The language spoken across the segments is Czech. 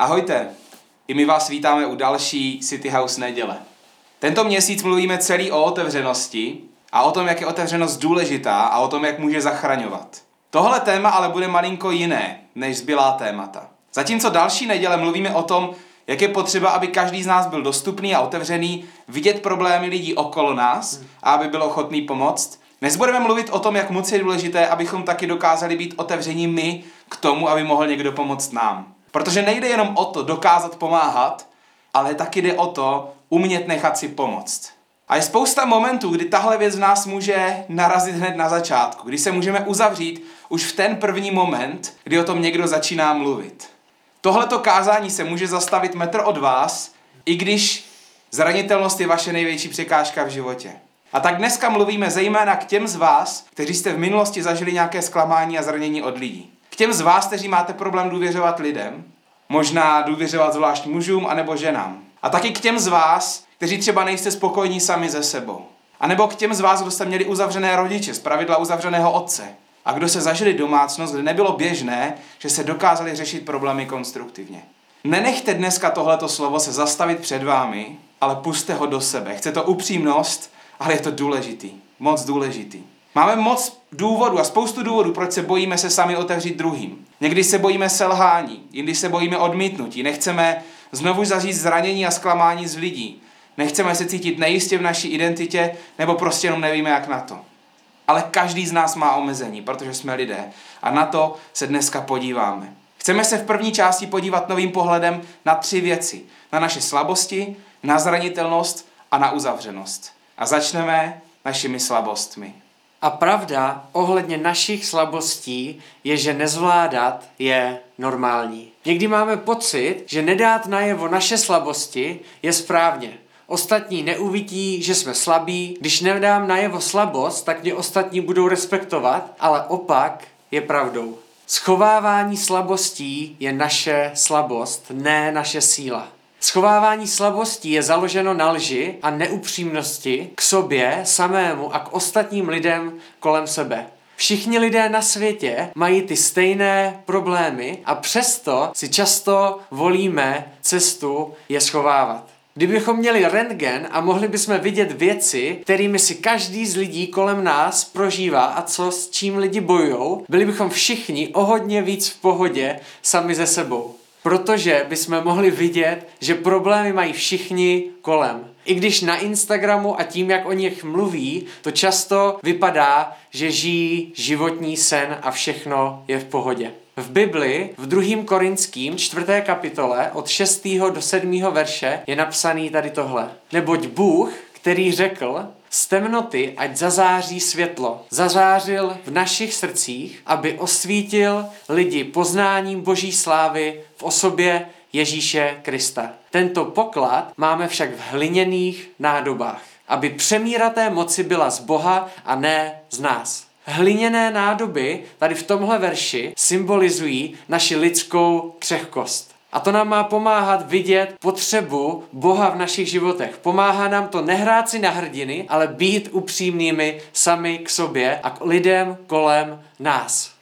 Ahojte, i my vás vítáme u další City House neděle. Tento měsíc mluvíme celý o otevřenosti a o tom, jak je otevřenost důležitá a o tom, jak může zachraňovat. Tohle téma ale bude malinko jiné než zbylá témata. Zatímco další neděle mluvíme o tom, jak je potřeba, aby každý z nás byl dostupný a otevřený, vidět problémy lidí okolo nás a aby byl ochotný pomoct. Dnes budeme mluvit o tom, jak moc je důležité, abychom taky dokázali být otevření my k tomu, aby mohl někdo pomoct nám. Protože nejde jenom o to dokázat pomáhat, ale taky jde o to umět nechat si pomoct. A je spousta momentů, kdy tahle věc v nás může narazit hned na začátku, kdy se můžeme uzavřít už v ten první moment, kdy o tom někdo začíná mluvit. Tohleto kázání se může zastavit metr od vás, i když zranitelnost je vaše největší překážka v životě. A tak dneska mluvíme zejména k těm z vás, kteří jste v minulosti zažili nějaké zklamání a zranění od lidí. Těm z vás, kteří máte problém důvěřovat lidem, možná důvěřovat zvlášť mužům anebo ženám. A taky k těm z vás, kteří třeba nejste spokojní sami ze sebou. A nebo k těm z vás, kdo jste měli uzavřené rodiče, z pravidla uzavřeného otce. A kdo se zažili domácnost, kde nebylo běžné, že se dokázali řešit problémy konstruktivně. Nenechte dneska tohleto slovo se zastavit před vámi, ale puste ho do sebe. Chce to upřímnost, ale je to důležitý. Moc důležitý. Máme moc důvodů a spoustu důvodů, proč se bojíme se sami otevřít druhým. Někdy se bojíme selhání, jindy se bojíme odmítnutí. Nechceme znovu zažít zranění a zklamání z lidí. Nechceme se cítit nejistě v naší identitě, nebo prostě jenom nevíme, jak na to. Ale každý z nás má omezení, protože jsme lidé. A na to se dneska podíváme. Chceme se v první části podívat novým pohledem na tři věci. Na naše slabosti, na zranitelnost a na uzavřenost. A začneme našimi slabostmi. A pravda ohledně našich slabostí je, že nezvládat je normální. Někdy máme pocit, že nedát najevo naše slabosti je správně. Ostatní neuvidí, že jsme slabí. Když nedám najevo slabost, tak mě ostatní budou respektovat, ale opak je pravdou. Schovávání slabostí je naše slabost, ne naše síla. Schovávání slabostí je založeno na lži a neupřímnosti k sobě samému a k ostatním lidem kolem sebe. Všichni lidé na světě mají ty stejné problémy a přesto si často volíme cestu je schovávat. Kdybychom měli rentgen a mohli bychom vidět věci, kterými si každý z lidí kolem nás prožívá a co s čím lidi bojují, byli bychom všichni o hodně víc v pohodě sami ze sebou. Protože bychom mohli vidět, že problémy mají všichni kolem. I když na Instagramu a tím, jak o nich mluví, to často vypadá, že žijí životní sen a všechno je v pohodě. V Bibli, v 2. Korinským, 4. kapitole, od 6. do 7. verše je napsaný tady tohle. Neboť Bůh, který řekl, z temnoty ať zazáří světlo. Zazářil v našich srdcích, aby osvítil lidi poznáním boží slávy v osobě Ježíše Krista. Tento poklad máme však v hliněných nádobách, aby přemíraté moci byla z Boha a ne z nás. Hliněné nádoby tady v tomhle verši symbolizují naši lidskou křehkost. A to nám má pomáhat vidět potřebu Boha v našich životech. Pomáhá nám to nehrát si na hrdiny, ale být upřímnými sami k sobě a k lidem kolem nás.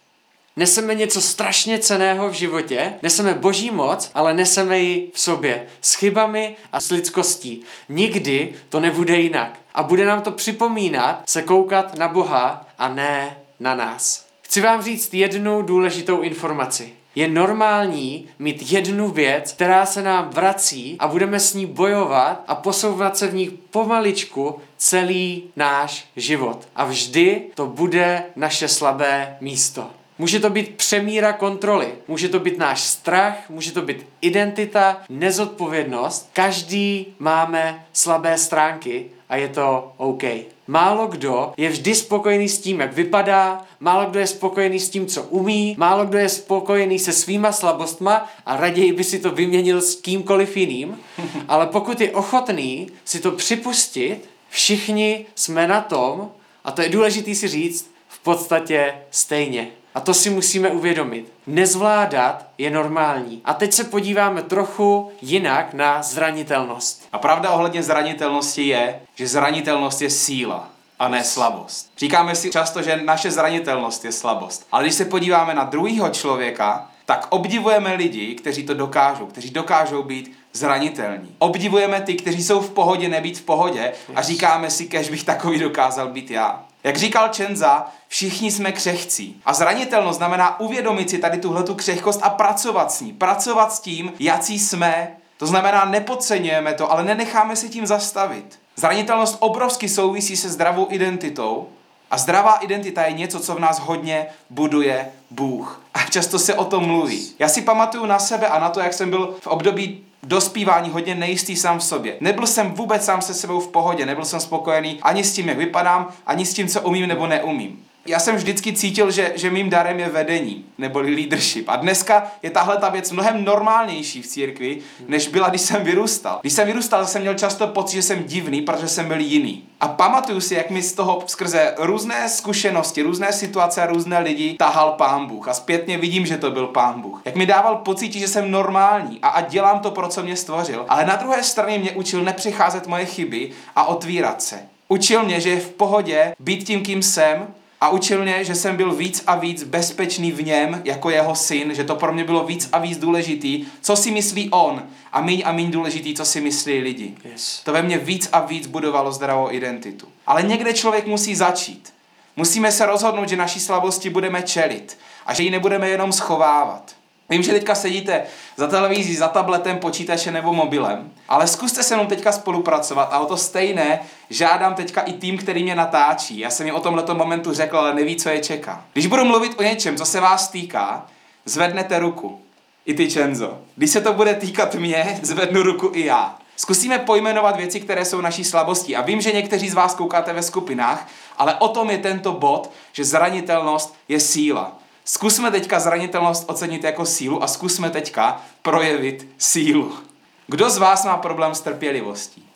Neseme něco strašně ceného v životě, neseme boží moc, ale neseme ji v sobě. S chybami a s lidskostí. Nikdy to nebude jinak. A bude nám to připomínat se koukat na Boha a ne na nás. Chci vám říct jednu důležitou informaci. Je normální mít jednu věc, která se nám vrací a budeme s ní bojovat a posouvat se v ní pomaličku celý náš život. A vždy to bude naše slabé místo. Může to být přemíra kontroly, může to být náš strach, může to být identita, nezodpovědnost. Každý máme slabé stránky a je to OK. Málo kdo je vždy spokojený s tím, jak vypadá, málo kdo je spokojený s tím, co umí, málo kdo je spokojený se svýma slabostma a raději by si to vyměnil s kýmkoliv jiným, ale pokud je ochotný si to připustit, všichni jsme na tom, a to je důležité si říct, v podstatě stejně. A to si musíme uvědomit. Nezvládat je normální. A teď se podíváme trochu jinak na zranitelnost. A pravda ohledně zranitelnosti je, že zranitelnost je síla a ne slabost. Říkáme si často, že naše zranitelnost je slabost. Ale když se podíváme na druhého člověka, tak obdivujeme lidi, kteří to dokážou, kteří dokážou být zranitelní. Obdivujeme ty, kteří jsou v pohodě, nebýt v pohodě a říkáme si, kež bych takový dokázal být já. Jak říkal Čenza, všichni jsme křehcí. A zranitelnost znamená uvědomit si tady tuhletu křehkost a pracovat s ní. Pracovat s tím, jací jsme. To znamená, nepodceňujeme to, ale nenecháme se tím zastavit. Zranitelnost obrovsky souvisí se zdravou identitou a zdravá identita je něco, co v nás hodně buduje Bůh. A často se o tom mluví. Já si pamatuju na sebe a na to, jak jsem byl v období dospívání hodně nejistý sám v sobě. Nebyl jsem vůbec sám se sebou v pohodě, nebyl jsem spokojený ani s tím, jak vypadám, ani s tím, co umím nebo neumím já jsem vždycky cítil, že, že mým darem je vedení, nebo leadership. A dneska je tahle ta věc mnohem normálnější v církvi, než byla, když jsem vyrůstal. Když jsem vyrůstal, jsem měl často pocit, že jsem divný, protože jsem byl jiný. A pamatuju si, jak mi z toho skrze různé zkušenosti, různé situace a různé lidi tahal pán Bůh. A zpětně vidím, že to byl pán Bůh. Jak mi dával pocit, že jsem normální a, a dělám to, pro co mě stvořil. Ale na druhé straně mě učil nepřicházet moje chyby a otvírat se. Učil mě, že je v pohodě být tím, kým jsem a učil mě, že jsem byl víc a víc bezpečný v něm jako jeho syn, že to pro mě bylo víc a víc důležitý, co si myslí on a míň a míň důležitý, co si myslí lidi. Yes. To ve mně víc a víc budovalo zdravou identitu. Ale někde člověk musí začít. Musíme se rozhodnout, že naší slabosti budeme čelit a že ji nebudeme jenom schovávat. Vím, že teďka sedíte za televizí, za tabletem, počítačem nebo mobilem, ale zkuste se mnou teďka spolupracovat a o to stejné žádám teďka i tým, který mě natáčí. Já jsem jim o tomhle momentu řekl, ale neví, co je čeká. Když budu mluvit o něčem, co se vás týká, zvednete ruku. I ty, Čenzo. Když se to bude týkat mě, zvednu ruku i já. Zkusíme pojmenovat věci, které jsou naší slabostí. A vím, že někteří z vás koukáte ve skupinách, ale o tom je tento bod, že zranitelnost je síla. Zkusme teďka zranitelnost ocenit jako sílu a zkusme teďka projevit sílu. Kdo z vás má problém s trpělivostí?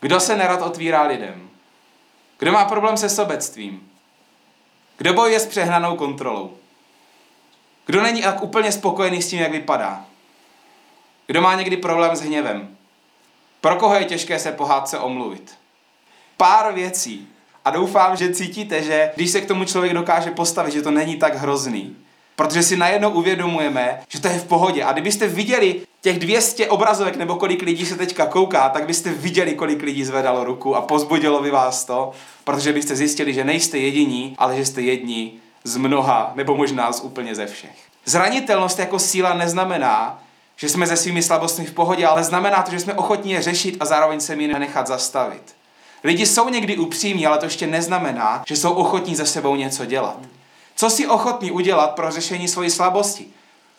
Kdo se nerad otvírá lidem? Kdo má problém se sobectvím? Kdo bojuje s přehnanou kontrolou? Kdo není tak úplně spokojený s tím, jak vypadá? Kdo má někdy problém s hněvem? Pro koho je těžké se pohádce omluvit? Pár věcí, a doufám, že cítíte, že když se k tomu člověk dokáže postavit, že to není tak hrozný. Protože si najednou uvědomujeme, že to je v pohodě. A kdybyste viděli těch 200 obrazovek nebo kolik lidí se teďka kouká, tak byste viděli, kolik lidí zvedalo ruku a pozbudilo by vás to, protože byste zjistili, že nejste jediní, ale že jste jedni z mnoha, nebo možná z úplně ze všech. Zranitelnost jako síla neznamená, že jsme se svými slabostmi v pohodě, ale znamená to, že jsme ochotní je řešit a zároveň se mi nenechat zastavit. Lidi jsou někdy upřímní, ale to ještě neznamená, že jsou ochotní ze sebou něco dělat. Co si ochotný udělat pro řešení svojí slabosti?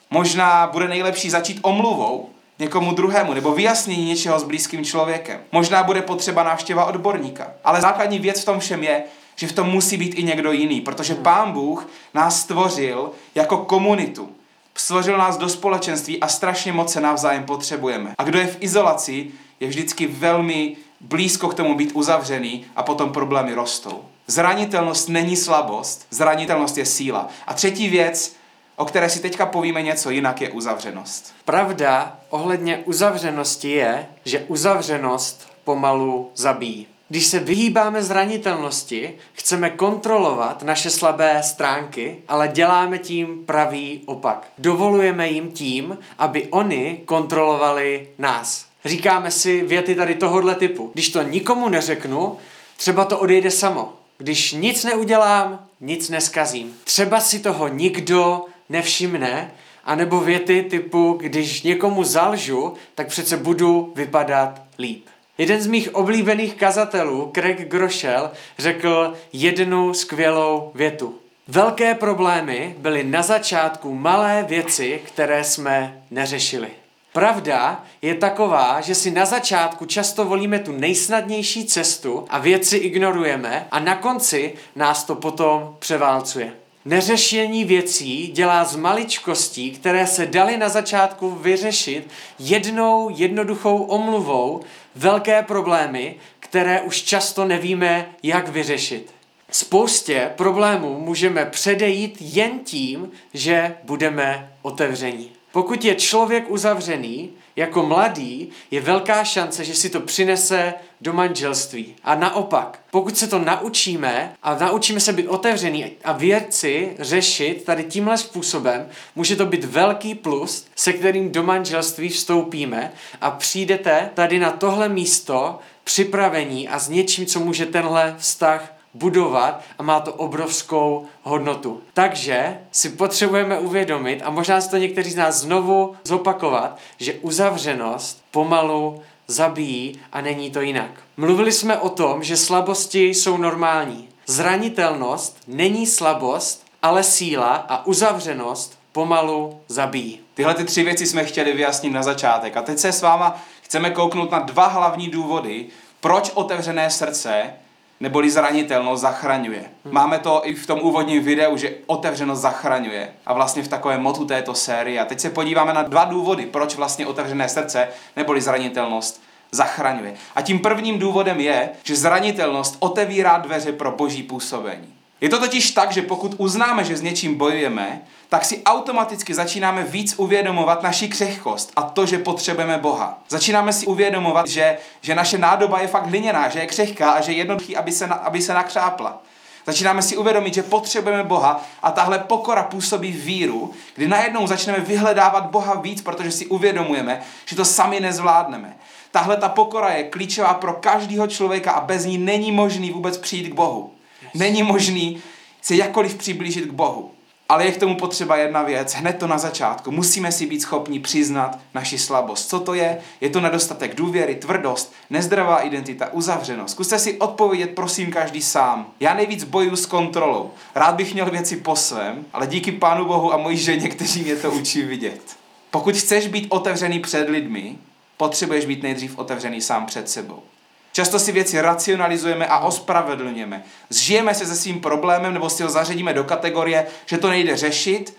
Možná bude nejlepší začít omluvou někomu druhému nebo vyjasnění něčeho s blízkým člověkem. Možná bude potřeba návštěva odborníka. Ale základní věc v tom všem je, že v tom musí být i někdo jiný, protože Pán Bůh nás stvořil jako komunitu. Stvořil nás do společenství a strašně moc se navzájem potřebujeme. A kdo je v izolaci, je vždycky velmi blízko k tomu být uzavřený a potom problémy rostou. Zranitelnost není slabost, zranitelnost je síla. A třetí věc, o které si teďka povíme něco jinak, je uzavřenost. Pravda ohledně uzavřenosti je, že uzavřenost pomalu zabíjí. Když se vyhýbáme zranitelnosti, chceme kontrolovat naše slabé stránky, ale děláme tím pravý opak. Dovolujeme jim tím, aby oni kontrolovali nás. Říkáme si věty tady tohohle typu. Když to nikomu neřeknu, třeba to odejde samo. Když nic neudělám, nic neskazím. Třeba si toho nikdo nevšimne, anebo věty typu, když někomu zalžu, tak přece budu vypadat líp. Jeden z mých oblíbených kazatelů, Craig Groschel, řekl jednu skvělou větu. Velké problémy byly na začátku malé věci, které jsme neřešili. Pravda je taková, že si na začátku často volíme tu nejsnadnější cestu a věci ignorujeme a na konci nás to potom převálcuje. Neřešení věcí dělá z maličkostí, které se daly na začátku vyřešit jednou jednoduchou omluvou, velké problémy, které už často nevíme, jak vyřešit. Spoustě problémů můžeme předejít jen tím, že budeme otevření. Pokud je člověk uzavřený, jako mladý, je velká šance, že si to přinese do manželství. A naopak, pokud se to naučíme a naučíme se být otevřený a věci řešit tady tímhle způsobem, může to být velký plus, se kterým do manželství vstoupíme a přijdete tady na tohle místo připravení a s něčím, co může tenhle vztah budovat a má to obrovskou hodnotu. Takže si potřebujeme uvědomit, a možná si to někteří z nás znovu zopakovat, že uzavřenost pomalu zabíjí a není to jinak. Mluvili jsme o tom, že slabosti jsou normální. Zranitelnost není slabost, ale síla a uzavřenost pomalu zabíjí. Tyhle ty tři věci jsme chtěli vyjasnit na začátek. A teď se s váma chceme kouknout na dva hlavní důvody, proč otevřené srdce neboli zranitelnost zachraňuje. Hmm. Máme to i v tom úvodním videu, že otevřenost zachraňuje a vlastně v takovém motu této série. A teď se podíváme na dva důvody, proč vlastně otevřené srdce neboli zranitelnost zachraňuje. A tím prvním důvodem je, že zranitelnost otevírá dveře pro boží působení. Je to totiž tak, že pokud uznáme, že s něčím bojujeme, tak si automaticky začínáme víc uvědomovat naši křehkost a to, že potřebujeme Boha. Začínáme si uvědomovat, že, že naše nádoba je fakt hliněná, že je křehká a že je jednoduchý, aby se, na, aby se nakřápla. Začínáme si uvědomit, že potřebujeme Boha a tahle pokora působí víru, kdy najednou začneme vyhledávat Boha víc, protože si uvědomujeme, že to sami nezvládneme. Tahle ta pokora je klíčová pro každého člověka a bez ní není možný vůbec přijít k Bohu. Není možný se jakkoliv přiblížit k Bohu. Ale je k tomu potřeba jedna věc, hned to na začátku. Musíme si být schopni přiznat naši slabost. Co to je? Je to nedostatek důvěry, tvrdost, nezdravá identita, uzavřenost. Zkuste si odpovědět, prosím, každý sám. Já nejvíc bojuju s kontrolou. Rád bych měl věci po svém, ale díky Pánu Bohu a mojí ženě, kteří mě to učí vidět. Pokud chceš být otevřený před lidmi, potřebuješ být nejdřív otevřený sám před sebou. Často si věci racionalizujeme a ospravedlněme. Zžijeme se se svým problémem nebo si ho zařadíme do kategorie, že to nejde řešit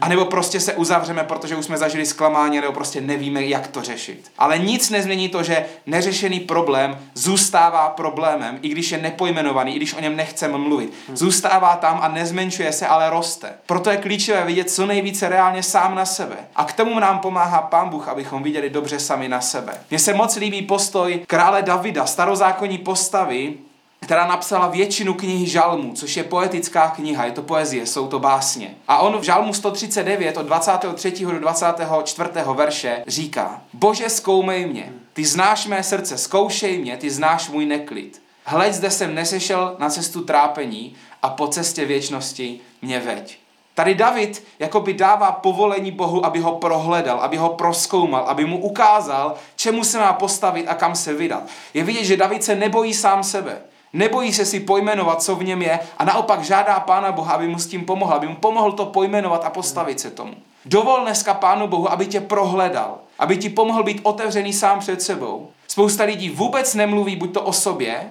a nebo prostě se uzavřeme, protože už jsme zažili zklamání, nebo prostě nevíme, jak to řešit. Ale nic nezmění to, že neřešený problém zůstává problémem, i když je nepojmenovaný, i když o něm nechceme mluvit. Zůstává tam a nezmenšuje se, ale roste. Proto je klíčové vidět co nejvíce reálně sám na sebe. A k tomu nám pomáhá Pán Bůh, abychom viděli dobře sami na sebe. Mně se moc líbí postoj krále Davida, starozákonní postavy, která napsala většinu knihy Žalmů, což je poetická kniha, je to poezie, jsou to básně. A on v Žalmu 139 od 23. do 24. verše říká Bože, zkoumej mě, ty znáš mé srdce, zkoušej mě, ty znáš můj neklid. Hleď, zde jsem nesešel na cestu trápení a po cestě věčnosti mě veď. Tady David jakoby dává povolení Bohu, aby ho prohledal, aby ho proskoumal, aby mu ukázal, čemu se má postavit a kam se vydat. Je vidět, že David se nebojí sám sebe. Nebojí se si pojmenovat, co v něm je a naopak žádá Pána Boha, aby mu s tím pomohl, aby mu pomohl to pojmenovat a postavit se tomu. Dovol dneska Pánu Bohu, aby tě prohledal, aby ti pomohl být otevřený sám před sebou. Spousta lidí vůbec nemluví buď to o sobě,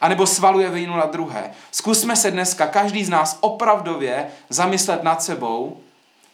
anebo svaluje vinu na druhé. Zkusme se dneska každý z nás opravdově zamyslet nad sebou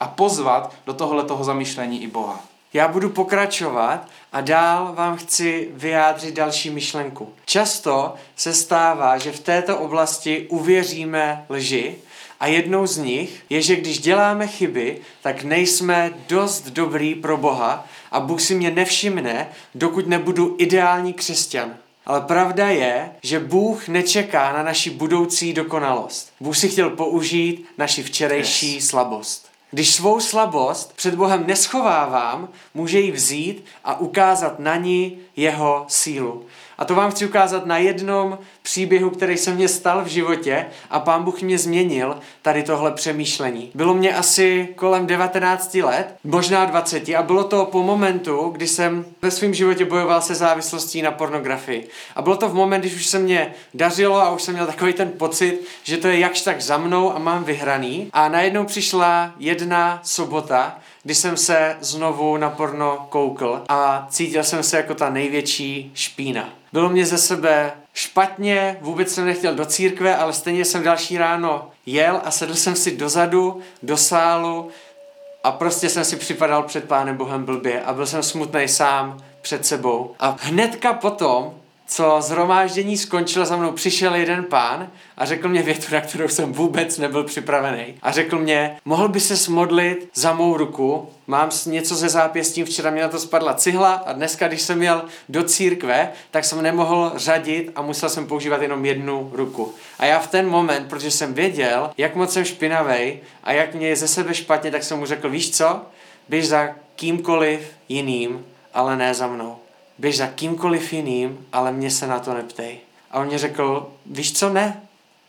a pozvat do tohle toho zamyšlení i Boha. Já budu pokračovat a dál vám chci vyjádřit další myšlenku. Často se stává, že v této oblasti uvěříme lži a jednou z nich je, že když děláme chyby, tak nejsme dost dobrý pro Boha a Bůh si mě nevšimne, dokud nebudu ideální křesťan. Ale pravda je, že Bůh nečeká na naši budoucí dokonalost. Bůh si chtěl použít naši včerejší yes. slabost. Když svou slabost před Bohem neschovávám, může ji vzít a ukázat na ní jeho sílu. A to vám chci ukázat na jednom příběhu, který se mně stal v životě a pán Bůh mě změnil tady tohle přemýšlení. Bylo mě asi kolem 19 let, možná 20 a bylo to po momentu, kdy jsem ve svém životě bojoval se závislostí na pornografii. A bylo to v moment, když už se mě dařilo a už jsem měl takový ten pocit, že to je jakž tak za mnou a mám vyhraný. A najednou přišla jedna sobota, kdy jsem se znovu na porno koukl a cítil jsem se jako ta největší špína. Bylo mě ze sebe špatně, vůbec jsem nechtěl do církve, ale stejně jsem další ráno jel a sedl jsem si dozadu, do sálu a prostě jsem si připadal před Pánem Bohem blbě a byl jsem smutný sám před sebou. A hnedka potom co zhromáždění skončilo, za mnou přišel jeden pán a řekl mě větu, na kterou jsem vůbec nebyl připravený. A řekl mě, mohl by se smodlit za mou ruku, mám něco ze zápěstím, včera mě na to spadla cihla a dneska, když jsem jel do církve, tak jsem nemohl řadit a musel jsem používat jenom jednu ruku. A já v ten moment, protože jsem věděl, jak moc jsem špinavý a jak mě je ze sebe špatně, tak jsem mu řekl, víš co, běž za kýmkoliv jiným, ale ne za mnou běž za kýmkoliv jiným, ale mě se na to neptej. A on mě řekl, víš co, ne.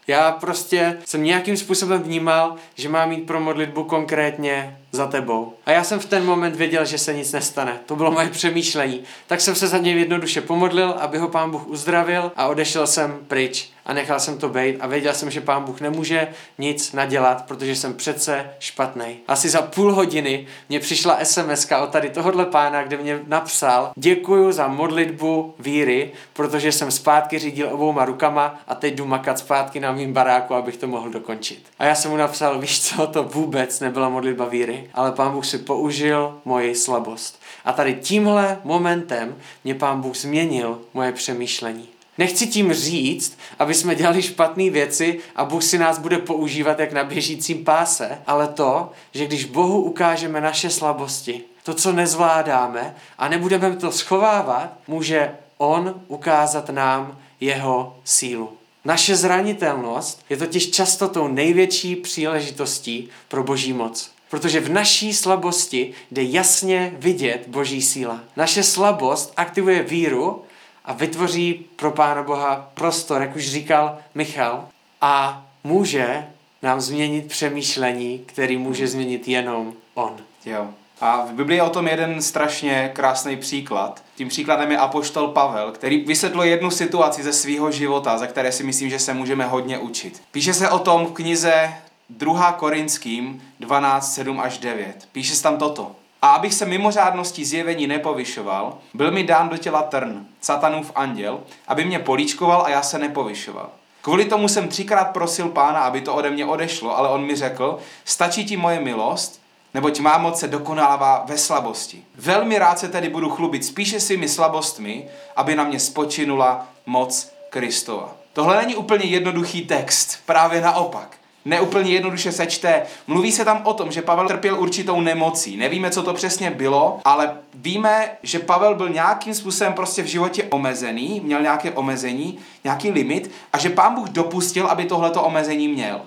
Já prostě jsem nějakým způsobem vnímal, že mám mít pro modlitbu konkrétně za tebou. A já jsem v ten moment věděl, že se nic nestane. To bylo moje přemýšlení. Tak jsem se za něj jednoduše pomodlil, aby ho pán Bůh uzdravil a odešel jsem pryč a nechal jsem to být a věděl jsem, že pán Bůh nemůže nic nadělat, protože jsem přece špatný. Asi za půl hodiny mě přišla SMS od tady tohohle pána, kde mě napsal děkuju za modlitbu víry, protože jsem zpátky řídil obouma rukama a teď jdu makat zpátky na mým baráku, abych to mohl dokončit. A já jsem mu napsal, víš co, to vůbec nebyla modlitba víry, ale pán Bůh si použil moji slabost. A tady tímhle momentem mě pán Bůh změnil moje přemýšlení. Nechci tím říct, aby jsme dělali špatné věci a Bůh si nás bude používat jak na běžícím páse, ale to, že když Bohu ukážeme naše slabosti, to, co nezvládáme a nebudeme to schovávat, může On ukázat nám jeho sílu. Naše zranitelnost je totiž často tou největší příležitostí pro boží moc. Protože v naší slabosti jde jasně vidět boží síla. Naše slabost aktivuje víru a vytvoří pro Pána Boha prostor, jak už říkal Michal, a může nám změnit přemýšlení, který může změnit jenom On. Jo. A v Biblii je o tom jeden strašně krásný příklad. Tím příkladem je apoštol Pavel, který vysvětlil jednu situaci ze svého života, za které si myslím, že se můžeme hodně učit. Píše se o tom v knize 2. Korinským 12, 7 až 9. Píše se tam toto. A abych se mimořádností zjevení nepovyšoval, byl mi dán do těla trn, satanův anděl, aby mě políčkoval a já se nepovyšoval. Kvůli tomu jsem třikrát prosil pána, aby to ode mě odešlo, ale on mi řekl, stačí ti moje milost, neboť má moc se dokonává ve slabosti. Velmi rád se tedy budu chlubit spíše svými slabostmi, aby na mě spočinula moc Kristova. Tohle není úplně jednoduchý text, právě naopak neúplně jednoduše sečte. Mluví se tam o tom, že Pavel trpěl určitou nemocí. Nevíme, co to přesně bylo, ale víme, že Pavel byl nějakým způsobem prostě v životě omezený, měl nějaké omezení, nějaký limit a že pán Bůh dopustil, aby tohleto omezení měl.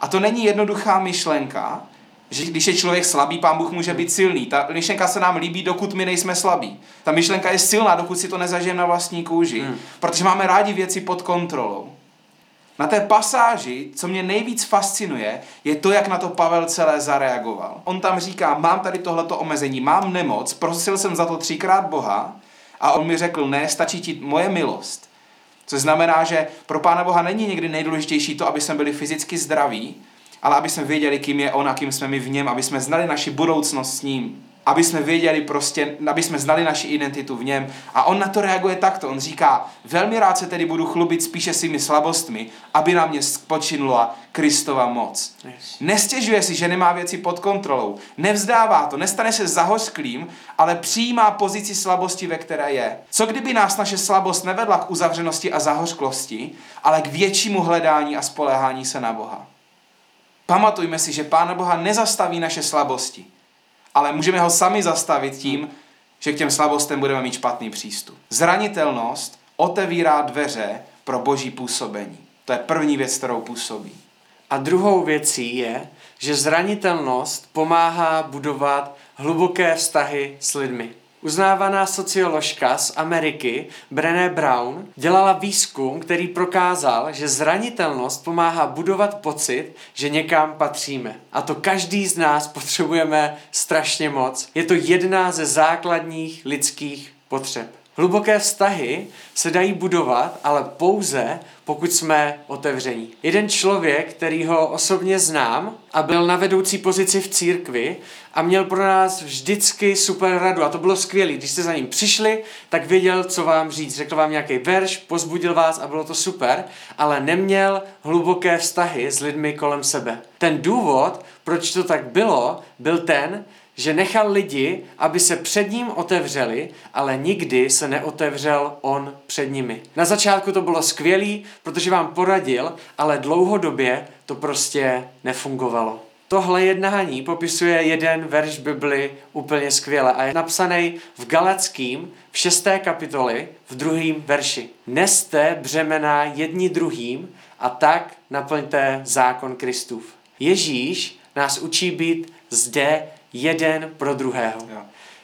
A to není jednoduchá myšlenka, že když je člověk slabý, pán Bůh může být silný. Ta myšlenka se nám líbí, dokud my nejsme slabí. Ta myšlenka je silná, dokud si to nezažijeme na vlastní kůži. Hmm. Protože máme rádi věci pod kontrolou. Na té pasáži, co mě nejvíc fascinuje, je to, jak na to Pavel celé zareagoval. On tam říká, mám tady tohleto omezení, mám nemoc, prosil jsem za to třikrát Boha a on mi řekl, ne, stačí ti moje milost. Což znamená, že pro Pána Boha není někdy nejdůležitější to, aby jsme byli fyzicky zdraví, ale aby jsme věděli, kým je On a kým jsme my v něm, aby jsme znali naši budoucnost s ním aby jsme věděli prostě, aby jsme znali naši identitu v něm. A on na to reaguje takto. On říká, velmi rád se tedy budu chlubit spíše svými slabostmi, aby na mě spočinula Kristova moc. Yes. Nestěžuje si, že nemá věci pod kontrolou. Nevzdává to, nestane se zahořklým, ale přijímá pozici slabosti, ve které je. Co kdyby nás naše slabost nevedla k uzavřenosti a zahořklosti, ale k většímu hledání a spoléhání se na Boha? Pamatujme si, že Pána Boha nezastaví naše slabosti ale můžeme ho sami zastavit tím, že k těm slabostem budeme mít špatný přístup. Zranitelnost otevírá dveře pro boží působení. To je první věc, kterou působí. A druhou věcí je, že zranitelnost pomáhá budovat hluboké vztahy s lidmi. Uznávaná socioložka z Ameriky Brené Brown dělala výzkum, který prokázal, že zranitelnost pomáhá budovat pocit, že někam patříme. A to každý z nás potřebujeme strašně moc. Je to jedna ze základních lidských potřeb. Hluboké vztahy se dají budovat, ale pouze pokud jsme otevření. Jeden člověk, který ho osobně znám a byl na vedoucí pozici v církvi a měl pro nás vždycky super radu a to bylo skvělé. Když jste za ním přišli, tak věděl, co vám říct. Řekl vám nějaký verš, pozbudil vás a bylo to super, ale neměl hluboké vztahy s lidmi kolem sebe. Ten důvod, proč to tak bylo, byl ten, že nechal lidi, aby se před ním otevřeli, ale nikdy se neotevřel on před nimi. Na začátku to bylo skvělý, protože vám poradil, ale dlouhodobě to prostě nefungovalo. Tohle jednání popisuje jeden verš Bibli úplně skvěle a je napsaný v Galackým v šesté kapitoli v druhém verši. Neste břemena jedni druhým a tak naplňte zákon Kristův. Ježíš nás učí být zde jeden pro druhého. Jo.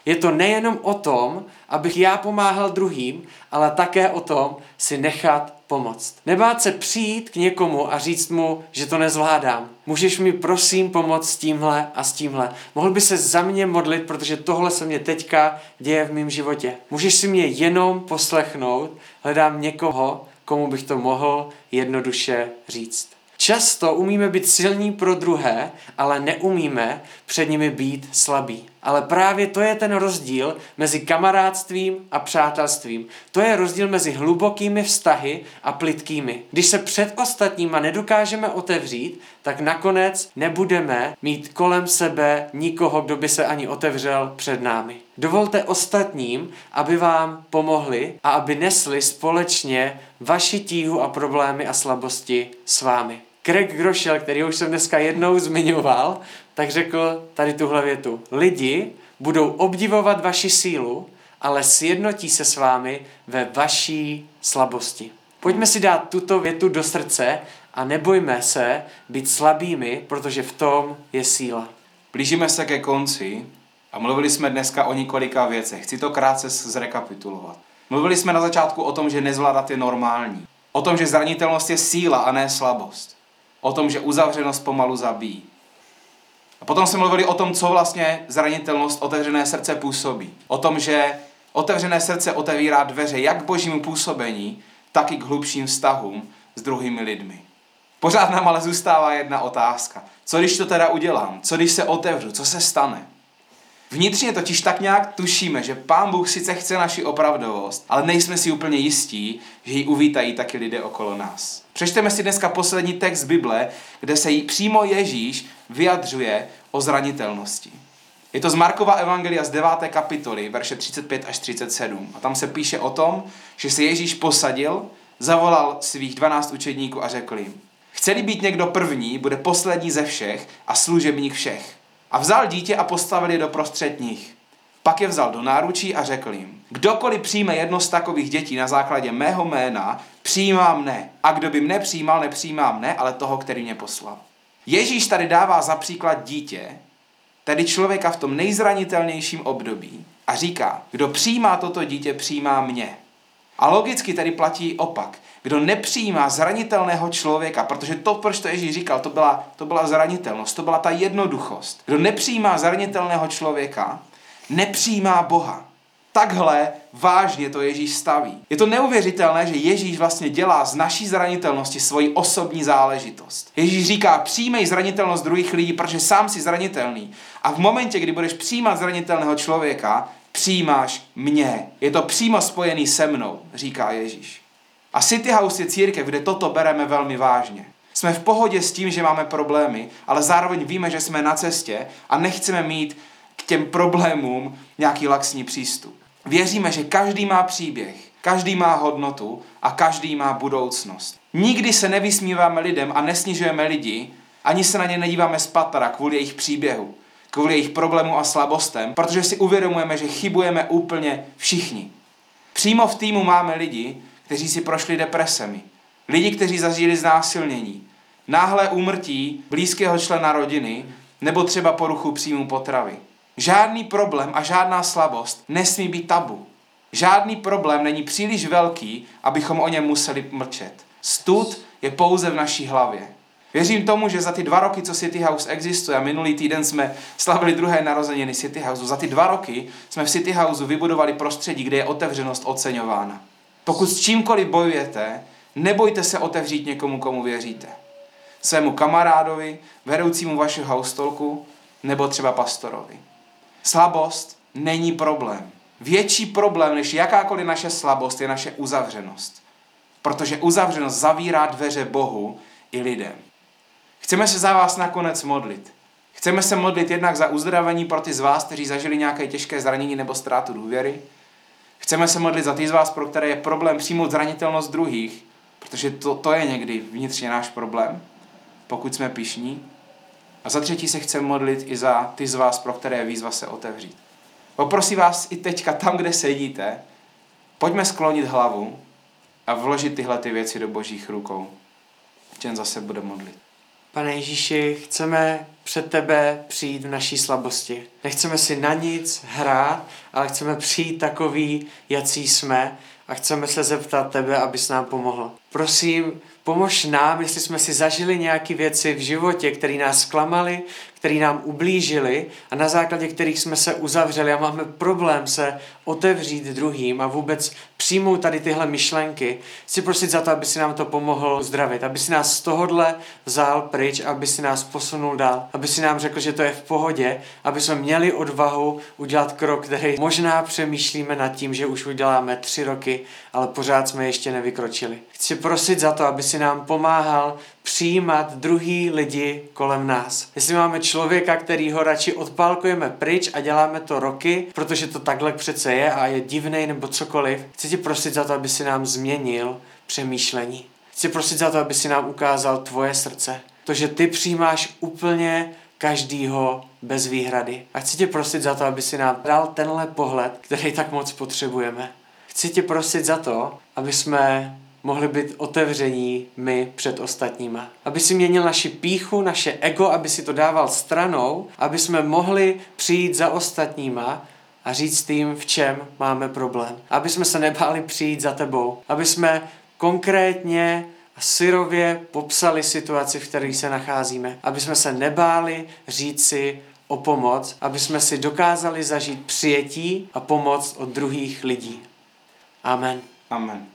Je to nejenom o tom, abych já pomáhal druhým, ale také o tom si nechat pomoct. Nebát se přijít k někomu a říct mu, že to nezvládám. Můžeš mi prosím pomoct s tímhle a s tímhle. Mohl by se za mě modlit, protože tohle se mě teďka děje v mém životě. Můžeš si mě jenom poslechnout, hledám někoho, komu bych to mohl jednoduše říct. Často umíme být silní pro druhé, ale neumíme před nimi být slabí. Ale právě to je ten rozdíl mezi kamarádstvím a přátelstvím. To je rozdíl mezi hlubokými vztahy a plitkými. Když se před ostatníma nedokážeme otevřít, tak nakonec nebudeme mít kolem sebe nikoho, kdo by se ani otevřel před námi. Dovolte ostatním, aby vám pomohli a aby nesli společně vaši tíhu a problémy a slabosti s vámi. Craig Grošel, který už jsem dneska jednou zmiňoval, tak řekl tady tuhle větu. Lidi budou obdivovat vaši sílu, ale sjednotí se s vámi ve vaší slabosti. Pojďme si dát tuto větu do srdce a nebojme se být slabými, protože v tom je síla. Blížíme se ke konci a mluvili jsme dneska o několika věcech. Chci to krátce zrekapitulovat. Mluvili jsme na začátku o tom, že nezvládat je normální. O tom, že zranitelnost je síla a ne slabost. O tom, že uzavřenost pomalu zabíjí. A potom jsme mluvili o tom, co vlastně zranitelnost otevřené srdce působí. O tom, že otevřené srdce otevírá dveře jak k božímu působení, tak i k hlubším vztahům s druhými lidmi. Pořád nám ale zůstává jedna otázka. Co když to teda udělám? Co když se otevřu? Co se stane? Vnitřně totiž tak nějak tušíme, že Pán Bůh sice chce naši opravdovost, ale nejsme si úplně jistí, že ji uvítají taky lidé okolo nás. Přečteme si dneska poslední text Bible, kde se jí přímo Ježíš vyjadřuje o zranitelnosti. Je to z Markova Evangelia z 9. kapitoly, verše 35 až 37. A tam se píše o tom, že se Ježíš posadil, zavolal svých 12 učedníků a řekl jim, chceli být někdo první, bude poslední ze všech a služebník všech. A vzal dítě a postavil je do prostředních. Pak je vzal do náručí a řekl jim, kdokoliv přijme jedno z takových dětí na základě mého jména, přijímá mne. A kdo by mne přijímal, nepřijímá mne, ale toho, který mě poslal. Ježíš tady dává za příklad dítě, tedy člověka v tom nejzranitelnějším období a říká, kdo přijímá toto dítě, přijímá mě. A logicky tedy platí opak. Kdo nepřijímá zranitelného člověka, protože to, proč to Ježíš říkal, to byla, to byla zranitelnost, to byla ta jednoduchost. Kdo nepřijímá zranitelného člověka, nepřijímá Boha. Takhle vážně to Ježíš staví. Je to neuvěřitelné, že Ježíš vlastně dělá z naší zranitelnosti svoji osobní záležitost. Ježíš říká, přijmej zranitelnost druhých lidí, protože sám si zranitelný. A v momentě, kdy budeš přijímat zranitelného člověka, přijímáš mě. Je to přímo spojený se mnou, říká Ježíš. A City House je církev, kde toto bereme velmi vážně. Jsme v pohodě s tím, že máme problémy, ale zároveň víme, že jsme na cestě a nechceme mít k těm problémům nějaký laxní přístup. Věříme, že každý má příběh, každý má hodnotu a každý má budoucnost. Nikdy se nevysmíváme lidem a nesnižujeme lidi, ani se na ně nedíváme z patra kvůli jejich příběhu, kvůli jejich problému a slabostem, protože si uvědomujeme, že chybujeme úplně všichni. Přímo v týmu máme lidi, kteří si prošli depresemi, lidi, kteří zažili znásilnění, náhle úmrtí blízkého člena rodiny nebo třeba poruchu příjmu potravy. Žádný problém a žádná slabost nesmí být tabu. Žádný problém není příliš velký, abychom o něm museli mlčet. Stud je pouze v naší hlavě. Věřím tomu, že za ty dva roky, co City House existuje, a minulý týden jsme slavili druhé narozeniny City House, za ty dva roky jsme v City House vybudovali prostředí, kde je otevřenost oceňována. Pokud s čímkoliv bojujete, nebojte se otevřít někomu, komu věříte. Svému kamarádovi, vedoucímu vašeho haustolku, nebo třeba pastorovi. Slabost není problém. Větší problém než jakákoliv naše slabost je naše uzavřenost. Protože uzavřenost zavírá dveře Bohu i lidem. Chceme se za vás nakonec modlit. Chceme se modlit jednak za uzdravení pro ty z vás, kteří zažili nějaké těžké zranění nebo ztrátu důvěry. Chceme se modlit za ty z vás, pro které je problém přijmout zranitelnost druhých, protože to, to je někdy vnitřně náš problém, pokud jsme pišní. A za třetí se chceme modlit i za ty z vás, pro které je výzva se otevřít. Poprosím vás i teďka tam, kde sedíte, pojďme sklonit hlavu a vložit tyhle ty věci do božích rukou. Čen zase bude modlit. Pane Ježíši, chceme před tebe přijít v naší slabosti. Nechceme si na nic hrát, ale chceme přijít takový, jací jsme a chceme se zeptat tebe, abys nám pomohl. Prosím, pomož nám, jestli jsme si zažili nějaké věci v životě, které nás zklamaly, které nám ublížili a na základě kterých jsme se uzavřeli a máme problém se otevřít druhým a vůbec přijmout tady tyhle myšlenky. Chci prosit za to, aby si nám to pomohl zdravit, aby si nás z tohohle vzal pryč, aby si nás posunul dál, aby si nám řekl, že to je v pohodě, aby jsme měli odvahu udělat krok, který možná přemýšlíme nad tím, že už uděláme tři roky, ale pořád jsme ještě nevykročili. Chci prosit za to, aby si nám pomáhal přijímat druhý lidi kolem nás. Jestli máme člověka, který ho radši odpálkujeme pryč a děláme to roky, protože to takhle přece je a je divný nebo cokoliv, chci ti prosit za to, aby si nám změnil přemýšlení. Chci prosit za to, aby si nám ukázal tvoje srdce. To, že ty přijímáš úplně každýho bez výhrady. A chci tě prosit za to, aby si nám dal tenhle pohled, který tak moc potřebujeme. Chci tě prosit za to, aby jsme mohli být otevření my před ostatníma. Aby si měnil naši píchu, naše ego, aby si to dával stranou, aby jsme mohli přijít za ostatníma a říct jim, v čem máme problém. Aby jsme se nebáli přijít za tebou. Aby jsme konkrétně a syrově popsali situaci, v které se nacházíme. Aby jsme se nebáli říct si o pomoc, aby jsme si dokázali zažít přijetí a pomoc od druhých lidí. Amen. Amen.